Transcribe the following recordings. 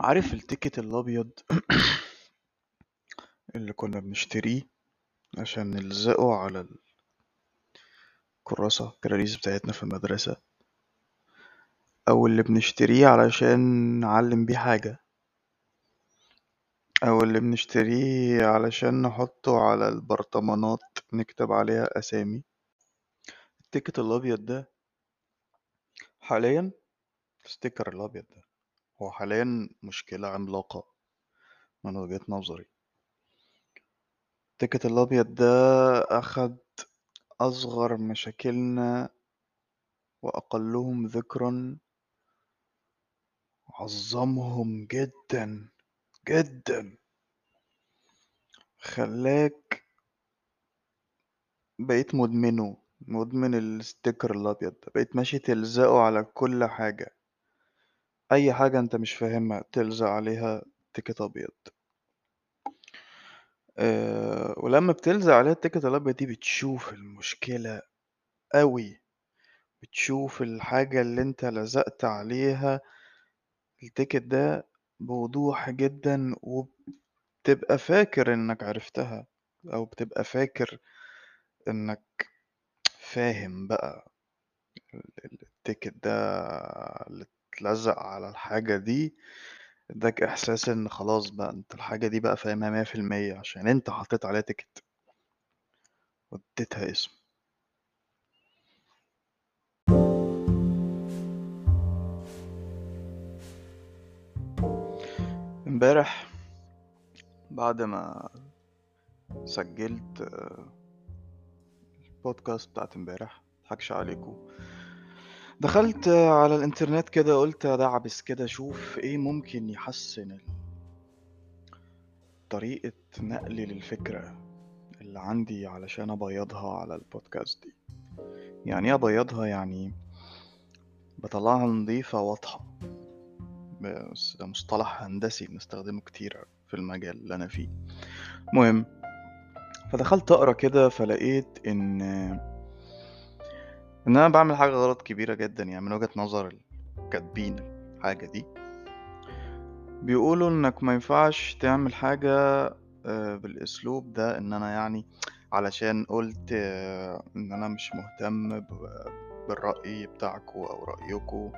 عارف ال ticket الأبيض اللي كنا بنشتريه عشان نلزقه على الكراسة الكراريس بتاعتنا في المدرسة؟ أو اللي بنشتريه علشان نعلم بيه حاجة. أو اللي بنشتريه علشان نحطه على البرطمانات نكتب عليها أسامي. ال ticket الأبيض ده حاليا ال sticker الأبيض ده. هو حاليا مشكلة عملاقة من وجهة نظري. ال ticket الأبيض ده أخد أصغر مشاكلنا وأقلهم ذكرا عظمهم جدا جدا. خلاك بقيت مدمنه مدمن ال sticker الأبيض بقيت ماشي تلزقه على كل حاجة. أي حاجة أنت مش فاهمها تلزق عليها ticket أبيض. أه ولما بتلزق عليها ال ticket الأبيض دي بتشوف المشكلة أوي. بتشوف الحاجة اللي أنت لزقت عليها ال ticket ده بوضوح جدا وبتبقى فاكر إنك عرفتها أو بتبقى فاكر إنك فاهم بقى ال ticket ده اتلزق على الحاجة دي اداك إحساس إن خلاص بقى أنت الحاجة دي بقى فاهمها مية في المية عشان أنت حطيت عليها ticket. واديتها اسم. امبارح بعد ما سجلت البودكاست بتاعت امبارح مضحكش عليكم. دخلت على الإنترنت كده قلت أدعبس كده أشوف إيه ممكن يحسن طريقة نقلي للفكرة اللي عندي علشان أبيضها على البودكاست دي. يعني إيه أبيضها؟ يعني بطلعها نظيفة واضحة. بس ده مصطلح هندسي بنستخدمه كتير في المجال اللي أنا فيه. مهم فدخلت أقرأ كده فلقيت إن إن أنا بعمل حاجة غلط كبيرة جدا يعني من وجهة نظر الكاتبين الحاجة دي. بيقولوا إنك ما ينفعش تعمل حاجة بالأسلوب ده إن أنا يعني علشان قلت إن أنا مش مهتم بالرأي بتاعكم أو رايكم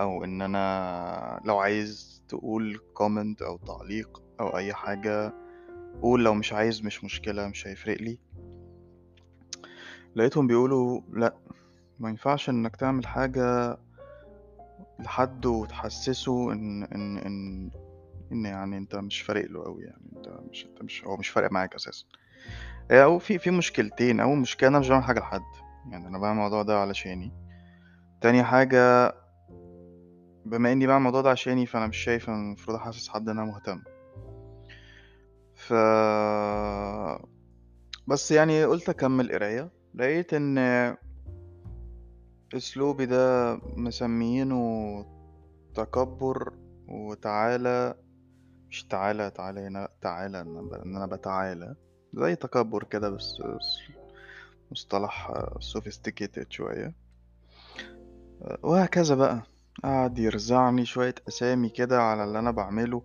أو إن أنا لو عايز تقول كومنت أو تعليق أو أي حاجة قول لو مش عايز مش مشكلة مش هيفرق لي. لقيتهم بيقولوا لأ. ما ينفعش إنك تعمل حاجة لحد وتحسسه إن إن إن إن يعني أنت مش فارق له قوي يعني أنت مش أنت مش هو مش فارق معاك أساسا. أو في في مشكلتين أول مشكلة أنا مش بعمل حاجة لحد يعني أنا بعمل الموضوع ده علشاني. تاني حاجة بما إني بعمل الموضوع ده عشاني فأنا مش شايف إن المفروض أحسس حد إن أنا مهتم. ف بس يعني قلت أكمل قراية لقيت إن اسلوبي ده مسميينه تكبر وتعالى مش تعالى تعالى هنا تعالى إن أنا بتعالى. زي تكبر كده بس مصطلح sophisticated شوية. وهكذا بقى. قعد يرزعني شوية أسامي كده على اللي أنا بعمله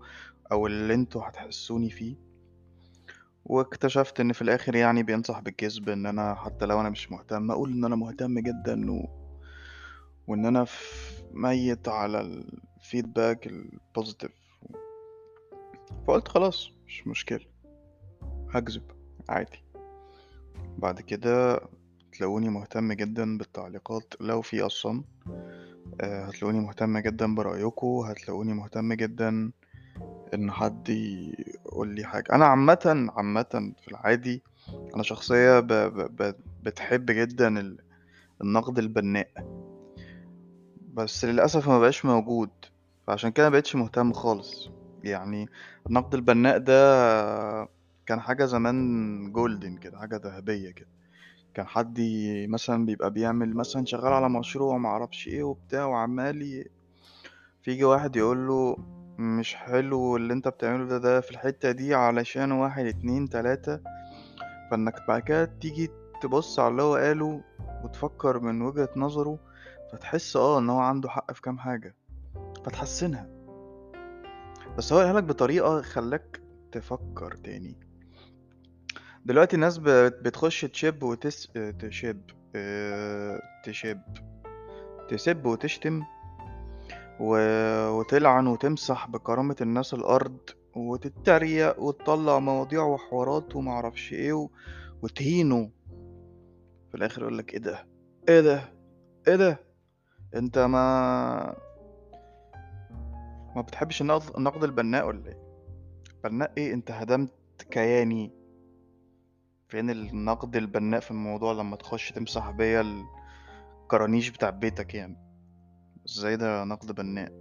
أو اللي أنتوا هتحسوني فيه. واكتشفت إن في الآخر يعني بينصح بالكذب إن أنا حتى لو أنا مش مهتم أقول إن أنا مهتم جدا و... وإن أنا ميت على ال feedback ال positive فقلت خلاص مش مشكلة. هكذب. عادي. بعد كده هتلاقوني مهتم جدا بالتعليقات. لو في أصلا هتلاقوني مهتم جدا برأيكم هتلاقوني مهتم جدا إن حد يقول لي حاجة. أنا عامة عامة في العادي أنا شخصية. بتحب جدا النقد البناء. بس للأسف ما بقاش موجود فعشان كده مبقتش مهتم خالص. يعني النقد البناء ده كان حاجة زمان جولدن كده حاجة ذهبية كده. كان حد مثلا بيبقى بيعمل مثلا شغال على مشروع معرفش إيه وبتاع وعمال فيجي واحد يقوله مش حلو اللي أنت بتعمله ده ده في الحتة دي علشان واحد اتنين تلاتة. فإنك بعد كده تيجي تبص على اللي هو قاله وتفكر من وجهة نظره فتحس آه إن هو عنده حق في كام حاجة فتحسنها. بس هو قالها لك بطريقة خلاك تفكر تاني. دلوقتي الناس بت- بتخش تشب وتس تشب آه، تشب تسب وتشتم و... وتلعن وتمسح بكرامة الناس الأرض وتتريق وتطلع مواضيع وحوارات ومعرفش إيه و... وتهينه. في الآخر يقولك إيه ده؟ إيه ده؟ إيه ده؟ انت ما ما بتحبش النقد النقد البناء ولا إيه؟ بناء إيه؟ انت هدمت كياني فين النقد البناء في الموضوع لما تخش تمسح بيا الكرانيش بتاع بيتك يعني؟ إزاي ده نقد بناء؟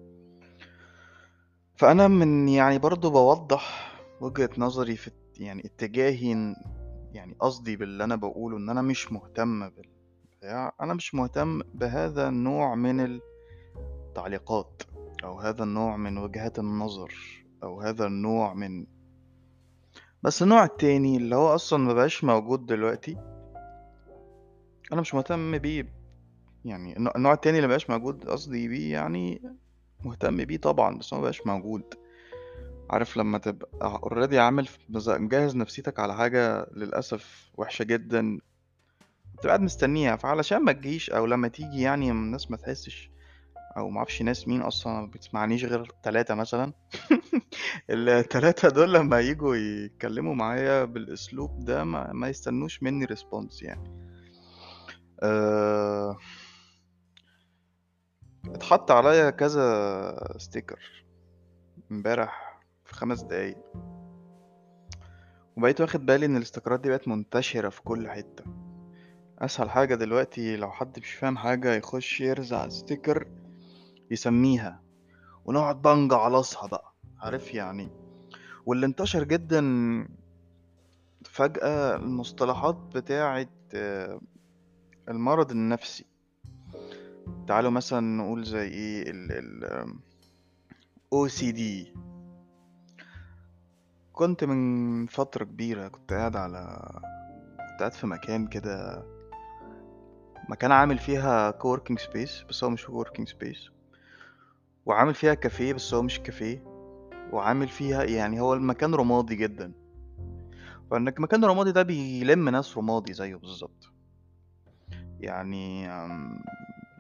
فأنا من يعني برضو بوضح وجهة نظري في يعني اتجاهي يعني قصدي باللي أنا بقوله إن أنا مش مهتم أنا مش مهتم بهذا النوع من التعليقات أو هذا النوع من وجهات النظر أو هذا النوع من بس النوع التاني اللي هو أصلا مبقاش موجود دلوقتي أنا مش مهتم بيه يعني النوع التاني اللي مبقاش موجود قصدي بيه يعني مهتم بيه طبعا بس هو مبقاش موجود. عارف لما تبقى already عامل مجهز نفسيتك على حاجة للأسف وحشة جدا تبقى قاعد مستنيها. فعلشان ما تجيش أو لما تيجي يعني الناس ما تحسش أو معرفش ناس مين أصلا ما بتسمعنيش غير تلاتة مثلا. التلاتة دول لما يجوا يتكلموا معايا بالأسلوب ده ما, ما يستنوش مني response يعني. أه... اتحط عليا كذا sticker امبارح في خمس دقايق. وبقيت واخد بالي إن الاستيكرات دي بقت منتشرة في كل حتة. أسهل حاجة دلوقتي لو حد مش فاهم حاجة يخش يرزع sticker يسميها ونقعد بقى نجعلصها بقى عارف يعني؟ واللي انتشر جدا فجأة المصطلحات بتاعة المرض النفسي. تعالوا مثلا نقول زي إيه؟ ال ال OCD كنت من فترة كبيرة كنت قاعد على كنت قاعد في مكان كده مكان عامل فيها coworking space بس هو مش coworking space وعامل فيها كافيه بس هو مش كافيه. وعامل فيها يعني هو المكان رمادي جدا. فإنك مكان رمادي ده بيلم ناس رمادي زيه بالظبط. يعني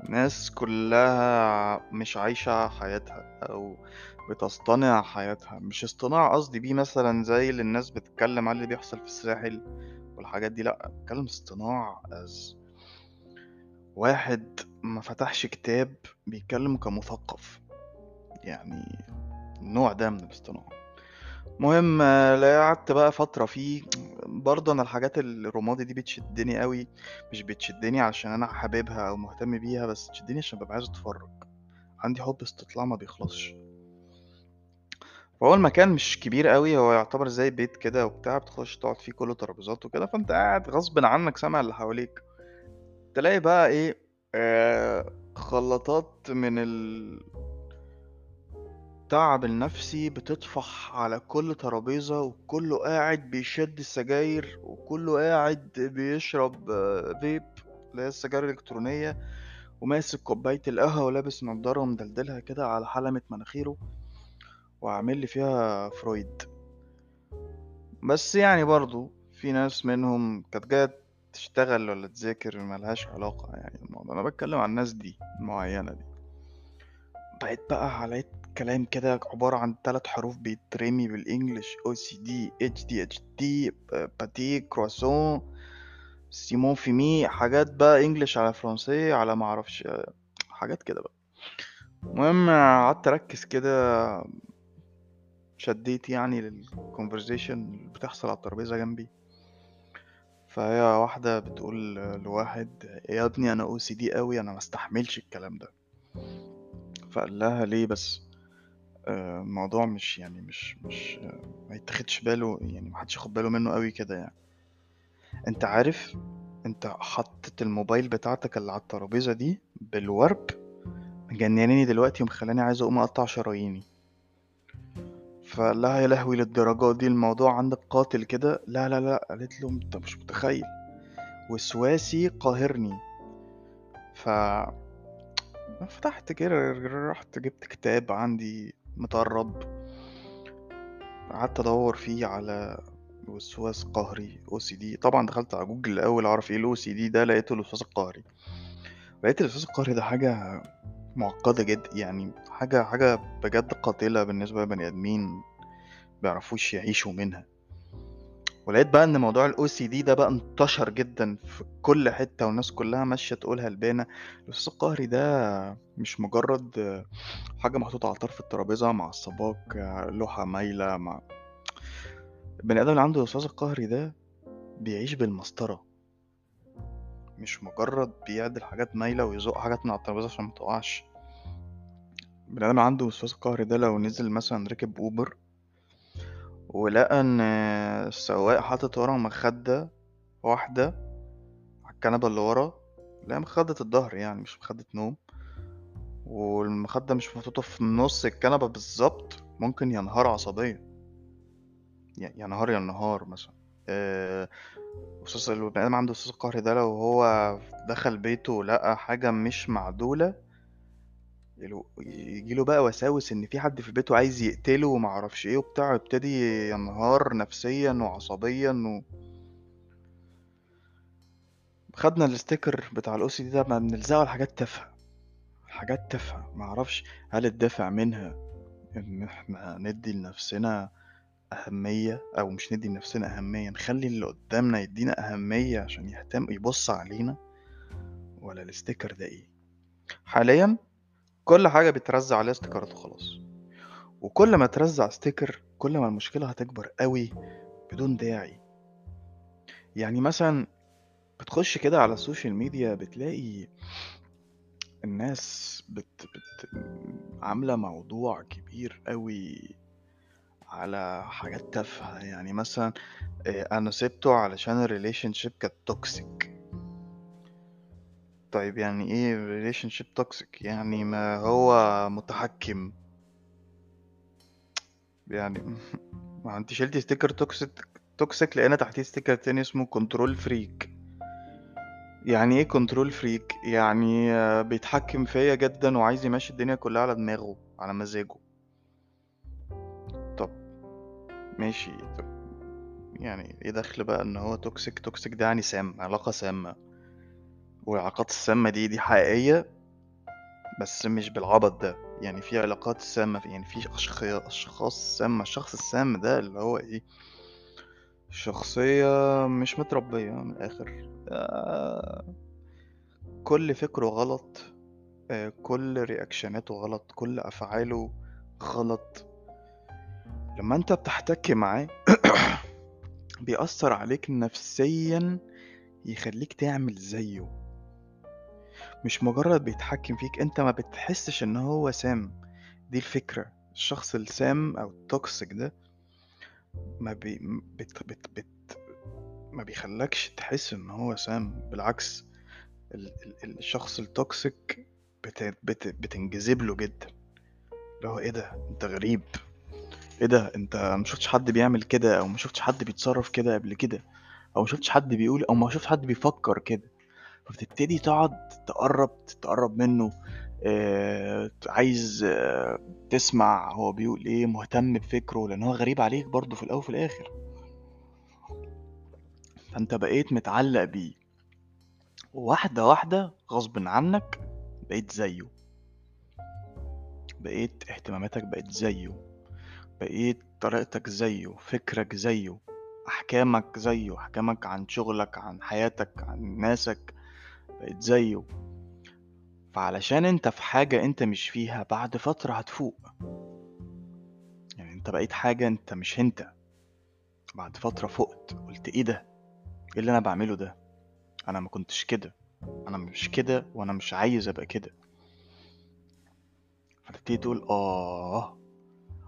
ناس كلها مش عايشة حياتها أو بتصطنع حياتها. مش اصطناع قصدي بيه مثلا زي اللي الناس بتتكلم على اللي بيحصل في الساحل والحاجات دي لأ بتكلم اصطناع as واحد ما فتحش كتاب بيتكلم كمثقف. يعني النوع ده من الاصطناع. مهم قعدت بقى فترة فيه. برضه أنا الحاجات الرمادي دي بتشدني قوي. مش بتشدني عشان أنا حاببها أو مهتم بيها بس بتشدني عشان ببقى عايز أتفرج. عندي حب استطلاع ما بيخلصش. فهو المكان مش كبير قوي. هو يعتبر زي بيت كده وبتاع بتخش تقعد فيه كله ترابيزات وكده فأنت قاعد غصب عنك سامع اللي حواليك. تلاقي بقى إيه آه خلطات من التعب النفسي بتطفح على كل ترابيزة وكله قاعد بيشد السجاير وكله قاعد بيشرب آه، فيب اللي هي السجاير الإلكترونية وماسك كوباية القهوة ولابس نضارة ومدلدلها كده على حلمة مناخيره وعامل لي فيها فرويد. بس يعني برضو في ناس منهم كانت جاية تشتغل ولا تذاكر ملهاش علاقة يعني الموضوع أنا بتكلم عن الناس دي المعينة دي. بقيت بقى عليت كلام كده عبارة عن ثلاث حروف بيترمي بال English. أو سي دي اتش دي اتش دي باتي كرواسون سيمون فيمي حاجات بقى English على فرنسية على معرفش حاجات كده بقى. المهم قعدت أركز كده شديت يعني لل conversation اللي بتحصل على الترابيزة جنبي. فهي واحدة بتقول لواحد يا ابني أنا أو سي دي قوي أنا مستحملش الكلام ده. فقال لها ليه بس؟ آه، الموضوع مش يعني مش مش ما يتاخدش باله يعني ما حدش ياخد باله منه قوي كده يعني. أنت عارف أنت حطت الموبايل بتاعتك اللي على الترابيزة دي بالورب مجنناني دلوقتي ومخلاني عايز أقوم أقطع شراييني. فقال لها يا لهوي للدرجة دي الموضوع عندك قاتل كده؟ لا لا لا قالت له انت مش متخيل. وسواسي قاهرني. ف فتحت كده رحت جبت كتاب عندي مطرب قعدت أدور فيه على وسواس قهري OCD طبعا دخلت على جوجل الأول أعرف إيه ال OCD ده لقيته الوسواس القهري. لقيت الوسواس القهري ده حاجة معقدة جدا يعني حاجة حاجة بجد قاتلة بالنسبة لبني آدمين بيعرفوش يعيشوا منها. ولقيت بقى إن موضوع ال OCD ده بقى انتشر جدا في كل حتة والناس كلها ماشية تقولها البانة الوسواس القهري ده مش مجرد حاجة محطوطة على طرف الترابيزة مع الصباك لوحة مايلة مع البني آدم اللي عنده الوسواس القهري ده بيعيش بالمسطرة. مش مجرد بيعدل حاجات مايلة ويزق حاجات من على الترابيزة عشان متقعش البني آدم عنده الوسواس القهري ده لو نزل مثلا ركب أوبر ولقى إن السواق حاطط ورا مخدة واحدة على الكنبة اللي ورا لا مخدة الظهر يعني مش مخدة نوم. والمخدة مش محطوطة في نص الكنبة بالظبط ممكن ينهار عصبيا ي- ينهار ينهار مثلا. آه، وسوس البني آدم عنده وسواس القهري ده لو هو دخل بيته ولقى حاجة مش معدولة يجيله بقى وساوس إن في حد في بيته عايز يقتله ومعرفش إيه وبتاع يبتدي ينهار نفسيا وعصبيا و... خدنا ال sticker بتاع ال OCD ده ما بنلزقه على حاجات تافهة حاجات تافهة معرفش هل الدافع منها إن إحنا ندي لنفسنا أهمية أو مش ندي لنفسنا أهمية نخلي اللي قدامنا يدينا أهمية عشان يهتم يبص علينا ولا ال sticker ده إيه؟ حاليا كل حاجة بيترزع عليها ستيكرات وخلاص. وكل ما ترزع sticker كل ما المشكلة هتكبر قوي بدون داعي. يعني مثلا بتخش كده على ال social media بتلاقي الناس بت بت عاملة موضوع كبير قوي على حاجات تافهة يعني مثلا إيه، أنا سبته علشان ال relationship كانت toxic طيب يعني إيه relationship toxic يعني ما هو متحكم. يعني ما أنت شلتي sticker toxic toxic لقينا تحتيه sticker تاني اسمه control freak يعني إيه control freak يعني آه، بيتحكم فيا جدا وعايز يمشي الدنيا كلها على دماغه على مزاجه. ماشي. يعني إيه دخل بقى إن هو toxic toxic ده يعني سام علاقة سامة. والعلاقات السامة دي دي حقيقية بس مش بالعبط ده. يعني في علاقات سامة يعني في أشخ- أشخاص سامة الشخص السام ده اللي هو إيه شخصية مش متربية من الآخر. آه، كل فكره غلط آه، كل reaction اته غلط كل أفعاله غلط. لما انت بتحتك معاه بيأثر عليك نفسيا يخليك تعمل زيه. مش مجرد بيتحكم فيك انت ما بتحسش ان هو سام. دي الفكرة. الشخص السام أو ال toxic ده ما بي بت بت بت ما بيخلكش تحس إن هو سام. بالعكس ال ال الشخص ال toxic بت بت بتنجذب له جدا. اللي هو إيه ده؟ أنت غريب. إيه ده؟ أنت ما شفتش حد بيعمل كده أو ما شفتش حد بيتصرف كده قبل كده؟ أو ما شفتش حد بيقول أو ما شفتش حد بيفكر كده؟ فبتبتدي تقعد تقرب تقرب منه آه، عايز آه، تسمع هو بيقول إيه مهتم بفكره لأن هو غريب عليك برضه في الأول وفي الآخر. فأنت بقيت متعلق بيه. واحدة واحدة غصب عنك بقيت زيه. بقيت اهتماماتك بقت زيه. بقيت طريقتك زيه فكرك زيه أحكامك زيه أحكامك عن شغلك عن حياتك عن ناسك بقت زيه. فعلشان أنت في حاجة أنت مش فيها بعد فترة هتفوق. يعني أنت بقيت حاجة أنت مش أنت. بعد فترة فقت قلت إيه ده؟ إيه اللي أنا بعمله ده؟ أنا ما كنتش كده. أنا مش كده وأنا مش عايز أبقى كده. فتبتدي تقول آه.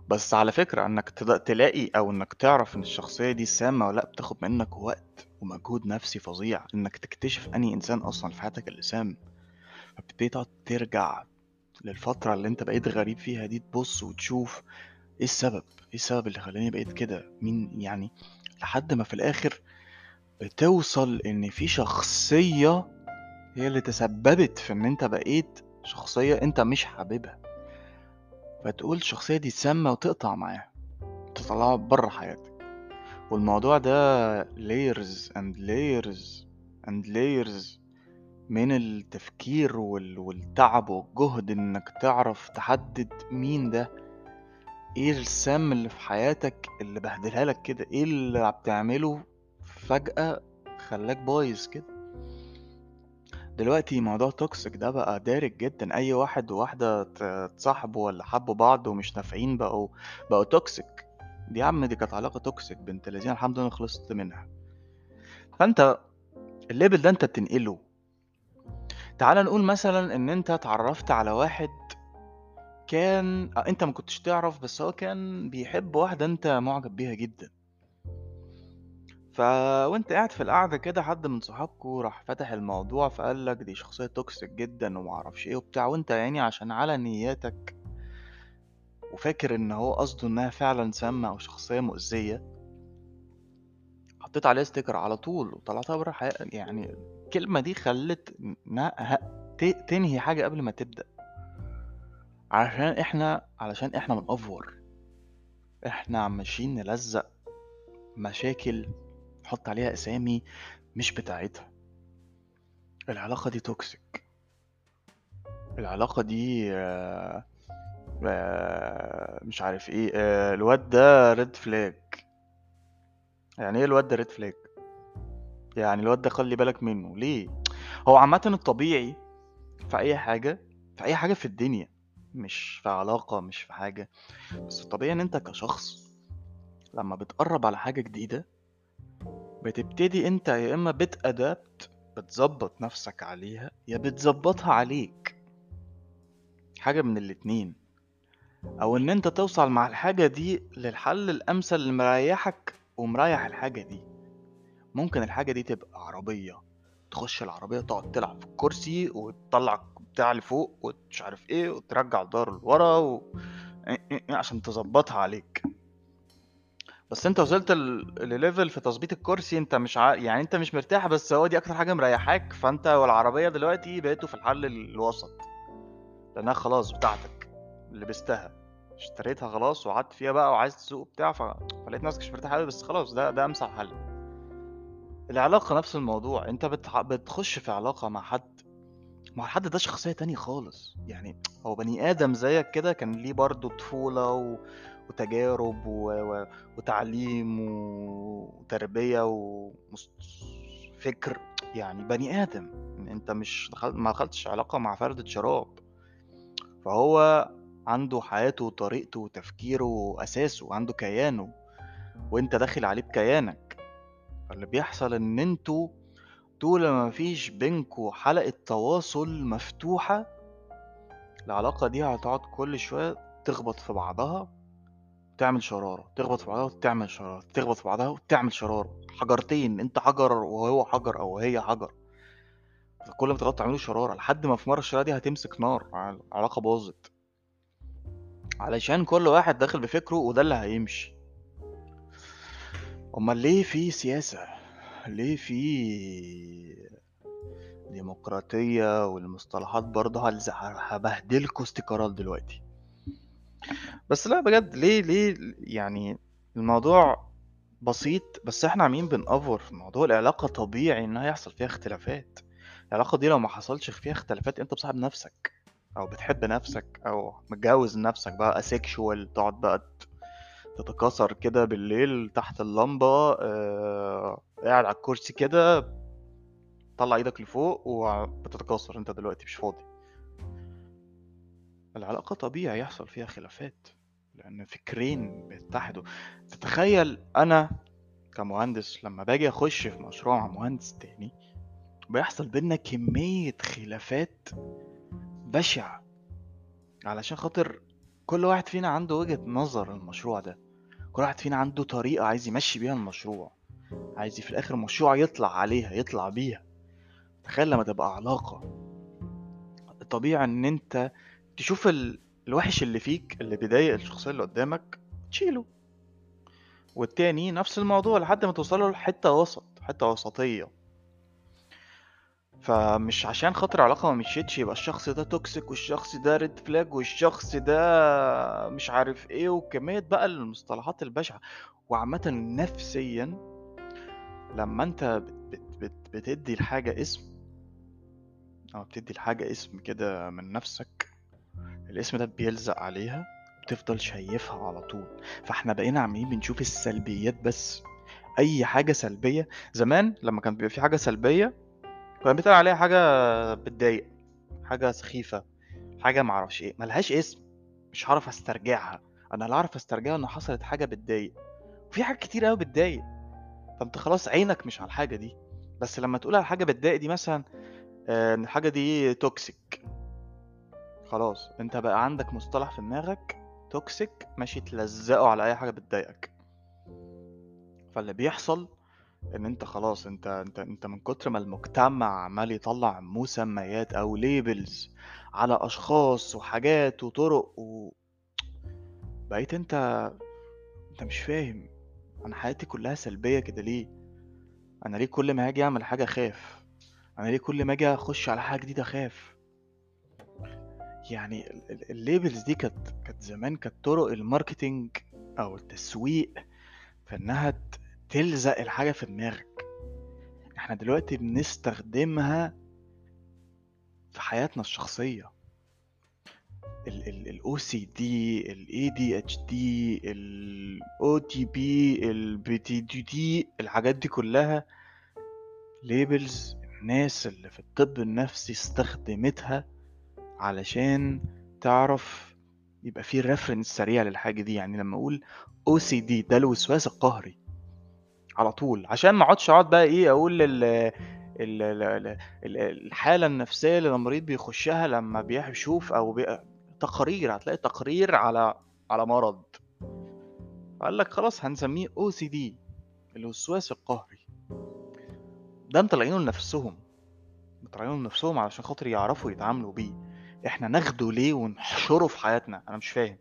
بس على فكرة إنك تلا- تلاقي أو إنك تعرف إن الشخصية دي سامة ولا لأ بتاخد منك وقت ومجهود نفسي فظيع إنك تكتشف أنهي إنسان أصلا في حياتك اللي سام. فبتبتدي تقعد ترجع للفترة اللي أنت بقيت غريب فيها دي تبص وتشوف إيه السبب؟ إيه السبب اللي خلاني بقيت كده؟ مين يعني؟ لحد ما في الآخر بتوصل إن في شخصية هي اللي تسببت في إن أنت بقيت شخصية أنت مش حاببها. فتقول الشخصية دي سامة وتقطع معاها تطلعها برّه حياتك، والموضوع ده layers and layers and layers من التفكير وال والتعب والجهد إنك تعرف تحدد مين ده، إيه السام اللي في حياتك اللي بهدلها لك كده، إيه اللي بتعمله فجأة خلّاك بايظ كده. دلوقتي موضوع toxic ده بقى دارج جدًا، أي واحد وواحدة ت اتصاحبوا والّا حبّوا بعض ومش نافعين بقوا بقوا toxic دي يا عم دي كانت علاقة toxic بنت لذينة الحمد لله أنا خلصت منها. فأنت الlevel ده أنت بتنقله. تعالَ نقول مثلًا إن أنت اتعرّفت على واحد كان أ أنت ما كنتش تعرف بس هو كان بيحب واحدة أنت معجب بيها جدًا. ف وأنت قاعد في القعدة كده حد من صحابكم راح فاتح الموضوع فقال لك دي شخصية toxic جدًا وما أعرفش إيه وبتاع، وأنت يا عيني عشان على نيّاتك وفاكر إن هو قصده إنها فعلًا سامة أو شخصية مؤذية حطيت عليها sticker على طول وطلعتها برّه يعني الكلمة دي خلّت إنها تنهي حاجة قبل ما تبدأ. عشان إحنا علشان إحنا بنأفور. إحنا ماشيين نلزّق مشاكل نحط عليها أسامي مش بتاعتها. العلاقة دي toxic. العلاقة دي آآ مش عارف إيه، آآ الواد ده red flag. يعني إيه الواد ده red flag؟ يعني الواد ده خلّي بالك منّه، ليه؟ هو عامةً الطبيعي في أي حاجة في أي حاجة في الدنيا، مش في علاقة، مش في حاجة، بس الطبيعي إن أنت كشخص لمّا بتقرّب على حاجة جديدة بتبتدي أنت يا إما بتadapt بتضبّط نَفْسك عليها، يا بتضبّطها عليك. حاجة من الاتنين. أو إن أنت توصل مع الحاجة دي للحل الأمثل اللي مريّحك ومريّح الحاجة دي. ممكن الحاجة دي تبقى عربية، تخش العربية تقعد تلعب في الكرسي وتطلّع بتاع لفوق ومش عارف إيه وترجّع الضهر لورا و أ أ عشان تضبّطها عليك. بس أنت وصلت ل لlevel في تضبيط الكرسي أنت مش ع يعني أنت مش مرتاح بس هو دي أكتر حاجة مريّحاك، فأنت والعربية دلوقتي بقيتوا في الحل الوسط. لإنها خلاص بتاعتك، لبستها، اشتريتها خلاص وقعدت فيها بقى وعايز تسوق وبتاع ف فلقيت نَفْسك مش مرتاح أوي بس خلاص ده ده أمثل حل. العلاقة نَفْس الموضوع، أنت بتح بتخش في علاقة مع حد، هو الحد ده شخصية تانية خالص، يعني هو بني آدم زيّك كده كان ليه برضه طفولة و وتجارب و و وتعليم وتربية ومس فكر، يعني بني آدم، أنت مش دخل ما دخلتش علاقة مع فردة شراب. فهو عنده حياته وطريقته وتفكيره وأساسه، عنده كيانه، وأنت داخل عليه بكيانك. فاللي بيحصل إن أنتم طول ما ما فيش بينكم حلقة تواصل مفتوحة، العلاقة دي هتقعد كل شوية تخبط في بعضها وتعمل شرارة، تخبط في بعضها وتعمل شرارة، تخبط في بعضها وتعمل شرارة، حجرتين أنت حجر وهو حجر أو هي حجر. فكل ما تغلطوا تعملوا شرارة لحد ما في مرّة الشرارة دي هتمسك نار، ع العلاقة باظت. علشان كل واحد داخل بفكره وده اللي هيمشي. أُمّال ليه في سياسة، ليه في ديمقراطية والمصطلحات برضه هلز ه هابهدلكم استيكرات دلوقتي. بس لأ بجد ليه ليه يعني الموضوع بسيط بس إحنا عمالين بنأفور في الموضوع، العلاقة طبيعي إنها يحصل فيها اختلافات. العلاقة دي لو ما حصلش فيها اختلافات أنت مصاحب نَفْسك أو بتحب نَفْسك أو متجوّز نَفْسك بقى asexual تقعد بقى تتكاثر كده بالليل تحت اللمبة آآ قاعد على الكرسي كده طلّع إيدك لفوق وبتتكاثر أنت دلوقتي مش فاضي. العلاقة طبيعي يحصل فيها خلافات، لإن فكرين بيتحدوا. تتخيل أنا كمهندس لمّا باجي أخش في مشروع مع مهندس تاني، بيحصل بيننا كمية خلافات بشعة، علشان خاطر كل واحد فينا عنده وجهة نظر المشروع ده، كل واحد فينا عنده طريقة عايز يمشّي بيها المشروع، عايز في الآخر المشروع يطلع عليها، يطلع بيها. تخيل لمّا تبقى علاقة الطبيعي إن أنت تشوف ال الوِحِش اللي فيك اللي بيضايق الشخصية اللي قدّامك تشيله. والتاني نفس الموضوع لحد ما توصلوا لحتّة وسط، حتّة وسطية. فمش عشان خاطر علاقة ما مشيتش يبقى الشخص ده toxic والشخص ده red flag والشخص ده مش عارف إيه وكمية بقى المصطلحات البشعة وعامة نفسيا لما أنت بت بتدي الحاجة اسم أو بتدي الحاجة اسم كده من نفسك الاسم ده بيلزق عليها بتفضل شايفها على طول. فاحنا بقينا عاملين بنشوف السلبيات بس. أي حاجة سلبية زمان لما كان بيبقى في حاجة سلبية كنا بنتقال عليها حاجة بتضايق حاجة سخيفة حاجة معرفش إيه. ملهاش اسم مش هعرف أسترجعها. أنا اللي أعرف أسترجعها إن حصلت حاجة بتضايق. وفي حاجات كتير قوي بتضايق. فأنت خلاص عينك مش على الحاجة دي. بس لما تقول على حاجة بتضايق دي مثلا آه، إن الحاجة دي toxic خلاص انت بقى عندك مصطلح في دماغك toxic ماشي تلزقه على أي حاجة بتضايقك. فاللي بيحصل إن أنت خلاص أنت أنت أنت من كتر ما المجتمع عمال يطلع مسميات أو labels على أشخاص وحاجات وطرق و... بقيت أنت أنت مش فاهم. أنا حياتي كلها سلبية كده ليه؟ أنا ليه كل ما هاجي أعمل حاجة أخاف؟ أنا ليه كل ما أجي أخش على حاجة جديدة أخاف؟ يعني ال- ال- ال labels دي كانت كانت زمان كانت طرق ال marketing أو التسويق في إنها ت- تلزق الحاجة في دماغك. إحنا دلوقتي بنستخدمها في حياتنا الشخصية. ال OCD ال ADHD ال OTP ال BPD الحاجات دي كلها labels الناس اللي في الطب النفسي استخدمتها علشان تعرف يبقى في reference سريع للحاجة دي. يعني لما أقول OCD ده الوسواس القهري على طول. عشان ما أقعدش أقعد بقى إيه أقول ال- الحالة النفسية اللي المريض بيخشها لما بيشوف أو بي... تقارير هتلاقي تقرير على على مرض. قال لك خلاص هنسميه OCD الوسواس القهري. ده مطلعينه لنفسهم. مطلعينه لنفسهم علشان خاطر يعرفوا يتعاملوا بيه. إحنا ناخده ليه ونحشره في حياتنا؟ أنا مش فاهم.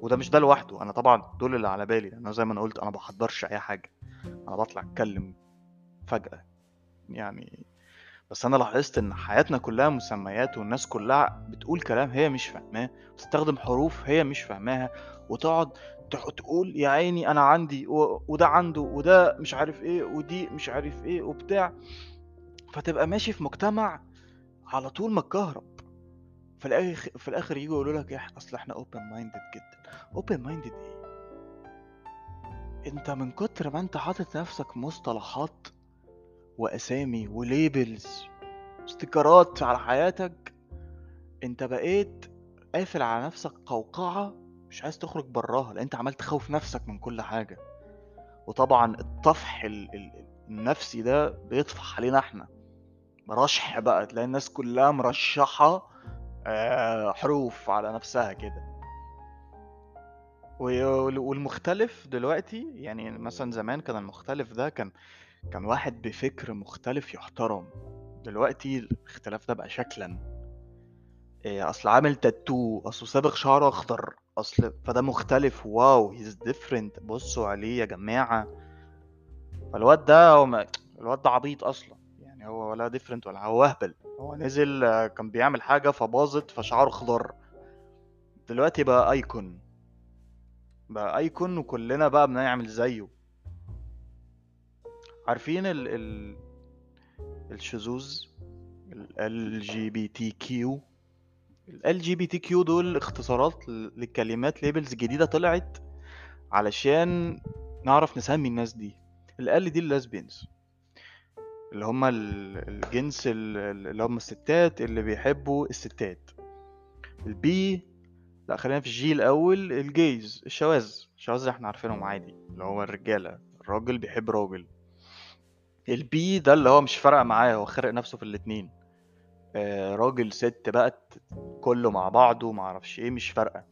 وده مش ده لوحده. أنا طبعا دول اللي على بالي لأن زي ما أنا قلت أنا بحضرش أي حاجة. أنا بطلع أتكلم فجأة. يعني بس أنا لاحظت إن حياتنا كلها مسميات والناس كلها بتقول كلام هي مش فاهماه بتستخدم حروف هي مش فاهماها وتقعد تق- تقول يا عيني أنا عندي. وده عنده وده مش عارف إيه ودي مش عارف إيه وبتاع. فتبقى ماشي في مجتمع على طول متكهرب. في الآخر في الآخر يجوا يقولوا لك أصل إحنا open minded جدا. open minded إيه؟ أنت من كتر ما أنت حاطط نفسك مصطلحات وأسامي وليبلز استيكرات على حياتك أنت بقيت قافل على نفسك قوقعة مش عايز تخرج براها لأن أنت عمال تخوف نفسك من كل حاجة. وطبعا الطفح ال- ال- النفسي ده بيطفح علينا إحنا. رشح بقى تلاقي الناس كلها مرشحة حروف على نفسها كده. والمختلف دلوقتي يعني مثلا زمان كان المختلف ده كان كان واحد بفكر مختلف يحترم. دلوقتي الاختلاف ده بقى شكلا. إيه، أصل عامل تاتو اصله صابغ شعره أخضر أصل فده مختلف. wow he's different بصوا عليه يا جماعة. فالواد ده. الواد ده عبيط أصلا. يعني هو ولا different ولا هو اهبل هو نزل آه، كان بيعمل حاجة فباظت فشعره خضر. دلوقتي بقى icon بقى icon وكلنا بقى بنعمل زيه. عارفين ال ال الشذوذ؟ ال جي بي تي كيو ال جي بي تي كيو دول اختصارات لكلمات labels جديدة طلعت علشان نعرف نسمي الناس دي. L دي ال lesbians اللي هم ال- الجنس ال- اللي هم الستات اللي بيحبوا الستات. ال B لا خلينا في ال G الأول ال gays الشواذ. الشواذ إحنا عارفينهم عادي اللي هو الرجالة. الراجل بيحب راجل ال B ده اللي هو مش فارقة معاه هو خرق نفسه في الاتنين. آه راجل ست بقى ت- كله مع بعضه ما أعرفش إيه مش فارقة.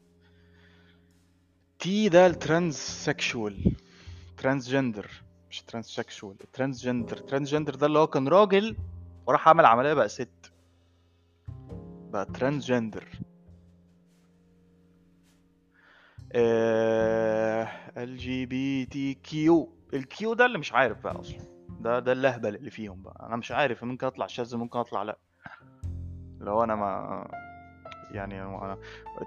T ده ال transsexual transgender مش transsexual transgender transgender ده اللي هو كان راجل وراح عمل عملية بقى ست. بقى transgender ال جي بي تي كيو الكيو ده اللي مش عارف بقى أصلا. ده ده الأهبل اللي فيهم بقى. أنا مش عارف ممكن أطلع شاذ ممكن أطلع لأ. لو أنا ما يعني أنا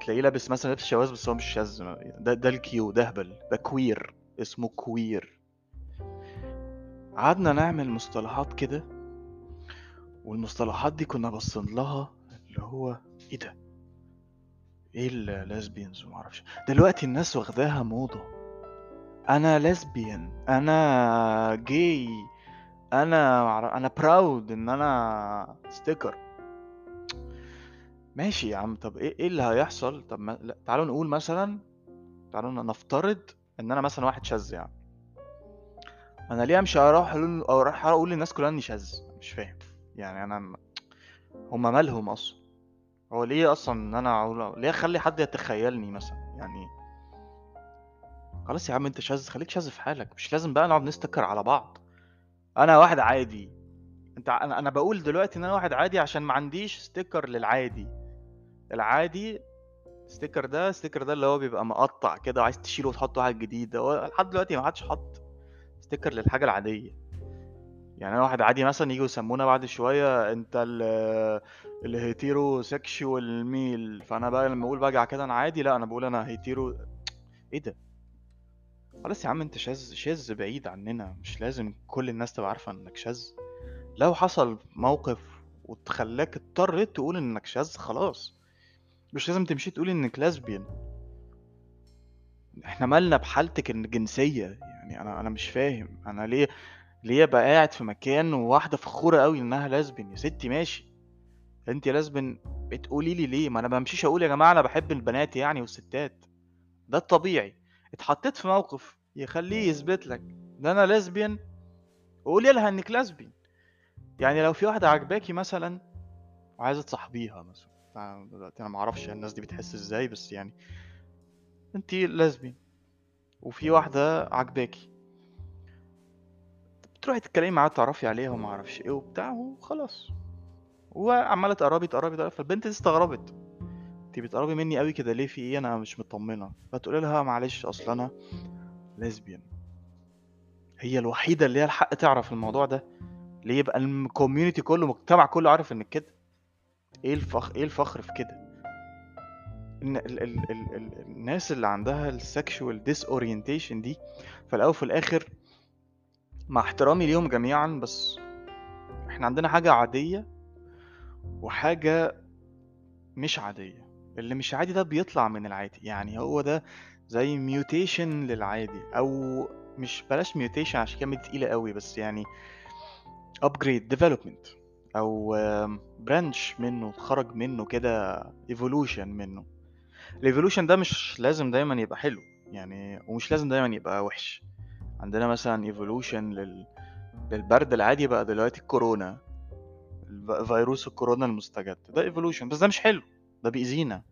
تلاقيه لابس مثلا لابس شواذ بس هو مش شاذ. ده ده ال Q ده هبل. ده queer اسمه queer قعدنا نعمل مصطلحات كده والمصطلحات دي كنا باصين لها اللي هو إيه ده؟ إيه ال lesbians ومعرفش دلوقتي الناس واخداها موضة. أنا lesbian أنا جاي أنا أنا proud إن أنا sticker ماشي يا عم طب إيه إيه اللي هيحصل؟ طب ما... تعالوا نقول مثلا تعالوا نفترض إن أنا مثلا واحد شاذ يعني. أنا ليه أمشي أروح أقول أروح أقول للناس كلها إني شاذ؟ مش فاهم. يعني أنا هما مالهم أصلا؟ هو ليه أصلا إن أنا أقول ليه أخلي حد يتخيلني مثلا؟ يعني خلاص يا عم أنت شاذ خليك شاذ في حالك. مش لازم بقى نقعد نستكر على بعض. أنا واحد عادي. أنت أنا أنا بقول دلوقتي إن أنا واحد عادي عشان ما عنديش ستيكر للعادي. العادي sticker ده sticker ده اللي هو بيبقى مقطع كده وعايز تشيله وتحط واحد جديد هو لحد دلوقتي ما حدش حط sticker للحاجة العادية؟ يعني أنا واحد عادي مثلا يجوا يسمونا بعد شوية أنت ال ال heterosexual male فأنا بقى لما أقول بقى كده أنا عادي لا أنا بقول أنا hetero إيه ده؟ خلاص يا عم أنت شاذ شاذ بعيد عننا مش لازم كل الناس تبقى عارفة إنك شاذ. لو حصل موقف وتخلاك اضطريت تقول إنك شاذ خلاص. مش لازم تمشي تقول إنك لازبيان إحنا مالنا بحالتك الجنسية يعني أنا أنا مش فاهم. أنا ليه ليه أبقى قاعد في مكان وواحدة فخورة قوي إنها لازبن؟ يا ستي ماشي. انت لازبن بتقولي لي ليه؟ ما أنا بمشيش أقول يا جماعة أنا بحب البنات يعني والستات. ده الطبيعي. اتحطيت في موقف يخليه يثبت لك إن أنا لازبيان قولي لها إنك لازبيان يعني لو في واحدة عجباكي مثلا وعايزة تصاحبيها مثلا. دلوقتي أنا معرفش الناس دي بتحس إزاي بس يعني انت لازبيان وفي واحدة عجباكي تروحي تتكلمي معاها تعرفي عليها وما أعرفش إيه وبتاع وخلاص. وعمالة تقربي تقربي تقربي. فالبنت دي استغربت. انت بتقربي مني قوي كده ليه؟ في إيه؟ أنا مش مطمنة. فتقولي لها معلش أصل أنا lesbian هي الوحيدة اللي هي الحق تعرف الموضوع ده. ليه يبقى ال community كله المجتمع كله عارف انك كده. إيه الفخر إيه الفخر في كده؟ إن ال ال ال ال الناس اللي عندها ال sexual disorientation دي في وفي الآخر مع احترامي ليهم جميعا بس إحنا عندنا حاجة عادية وحاجة مش عادية. اللي مش عادي ده بيطلع من العادي. يعني هو ده زي mutation للعادي أو مش بلاش mutation عشان كلمة تقيلة قوي بس يعني upgrade development أو branch منه خرج منه كده evolution منه. ال evolution ده مش لازم دايما يبقى حلو يعني ومش لازم دايما يبقى وحش. عندنا مثلا evolution لل... للبرد العادي بقى دلوقتي الكورونا. فيروس الكورونا المستجد. ده evolution بس ده مش حلو ده بيأذينا.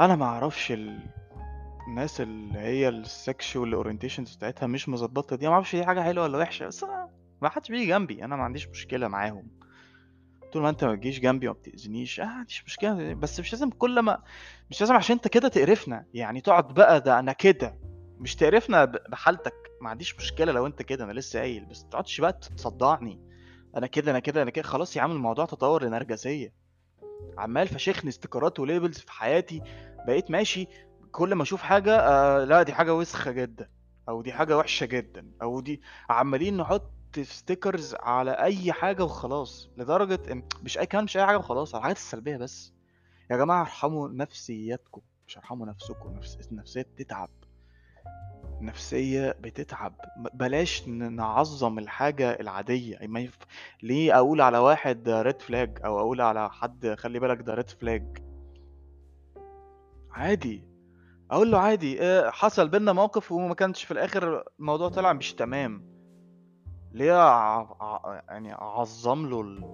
أنا ما أعرفش ال... الناس اللي هي ال sexual orientations بتاعتها مش مظبطة دي. ما أعرفش دي حاجة حلوة ولا وحشة بس أنا ما حدش بيجي جنبي أنا ما عنديش مشكلة معاهم. طول ما انت ما تجيش جنبي وما بتأذينيش آه ما عنديش مشكلة. بس مش لازم كل ما مش لازم عشان انت كده تقرفنا. يعني تقعد بقى ده أنا كده. مش تقرفنا بحالتك. ما عنديش مشكلة لو انت كده أنا لسه قايل. بس ما تقعدش بقى تصدعني. أنا كده أنا كده أنا كده. خلاص يا عم الموضوع تطور لنرجسية. عمال فشخني استيكرات و labels في حياتي. بقيت ماشي. كل ما أشوف حاجة آه لا دي حاجة وسخة جدا. أو دي حاجة وحشة جدا. أو دي عمالين نحط stickers على أي حاجة وخلاص لدرجة إن مش أي كلام مش أي حاجة وخلاص على الحاجات السلبية بس. يا جماعة ارحموا نفسياتكم مش ارحموا نفسكم نفس النفسية بتتعب. النفسية بتتعب. بلاش نعظم الحاجة العادية. ما يف... ليه أقول على واحد red flag أو أقول على حد خلي بالك ده red flag عادي. أقول له عادي آه، حصل بينا موقف وما كانش في الآخر الموضوع طلع مش تمام. ليه ع... يعني أعظم له ال...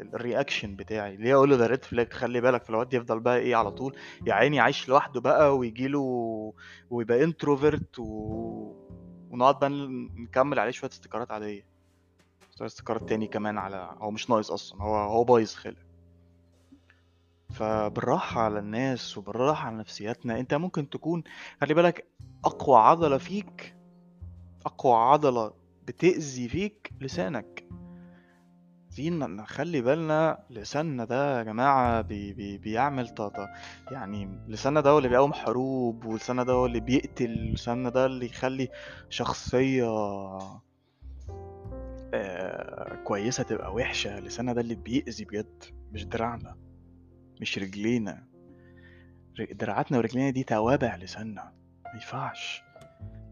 ال- ال reaction بتاعي ليه أقول له ده red flag خلي بالك فالواد يفضل بقى إيه على طول يا عيني عايش لوحده بقى ويجي له ويبقى introvert و... ونقعد بقى نكمل عليه شوية استيكرات عادية. استيكرات تاني كمان على هو مش ناقص أصلا هو هو بايظ خلق. فبالراحة على الناس وبالراحة على نفسياتنا أنت ممكن تكون خلي بالك أقوى عضلة فيك أقوى عضلة بتأذي فيك لسانك. عايزين نخلي بالنا لساننا ده يا جماعة بي بي بيعمل طاطا. يعني لساننا ده هو اللي بيقوم حروب ولساننا ده هو اللي بيقتل لساننا ده اللي يخلي شخصية آه كويسة تبقى وحشة. لساننا ده اللي بيأذي بجد مش دراعنا مش رجلينا. دراعاتنا ورجلينا دي توابع لساننا ما ينفعش.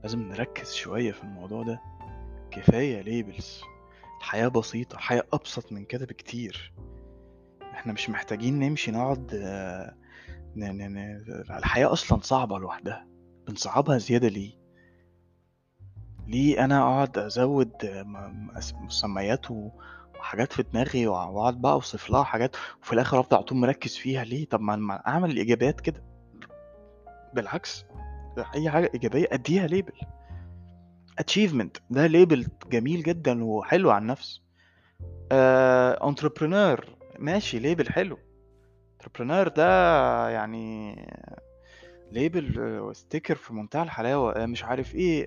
لازم نركز شوية في الموضوع ده. كفاية ليبلز الحياة بسيطة الحياة أبسط من كده بكتير إحنا مش محتاجين نمشي نقعد. الحياة أصلا صعبة لوحدها بنصعبها زيادة ليه؟ ليه أنا أقعد أزود مسميات. وحاجات في دماغي وأ- وأقعد بقى أوصف لها حاجات وفي الآخر أفضل على طول مركز فيها ليه؟ طب ما أعمل الإيجابيات كده بالعكس أي حاجة إيجابية أديها label achievement. ده label جميل جدا وحلو عن النفس entrepreneur ماشي label حلو. entrepreneur ده يعني label sticker في منتهى الحلاوة. آه، مش عارف إيه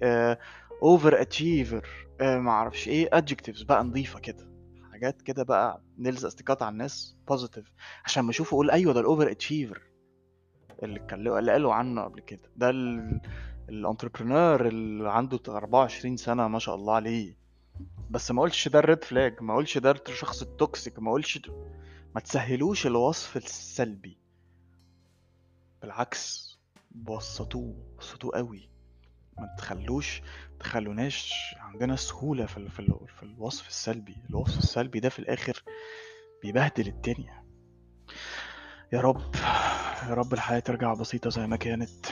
over achiever ما أعرفش إيه. adjectives بقى نظيفة كده. حاجات كده بقى نلزق استيكرات على الناس positive عشان ما اشوفه أقول أيوه ده ال over achiever اللي اتكلموا اللي قالوا عنه قبل كده. ده ال entrepreneur اللي عنده 24 سنة ما شاء الله عليه. بس ما اقولش ده ال red flag ما اقولش ده الشخص ال toxic ما اقولش ما تسهلوش الوصف السلبي. بالعكس بسطوه بسطوه قوي. ما تخلوش تخلوناش عندنا سهولة في, ال... في, ال... في الوصف السلبي. الوصف السلبي ده في الآخر بيبهدل الدنيا. يا رب يا رب الحياة ترجع بسيطة زي ما كانت.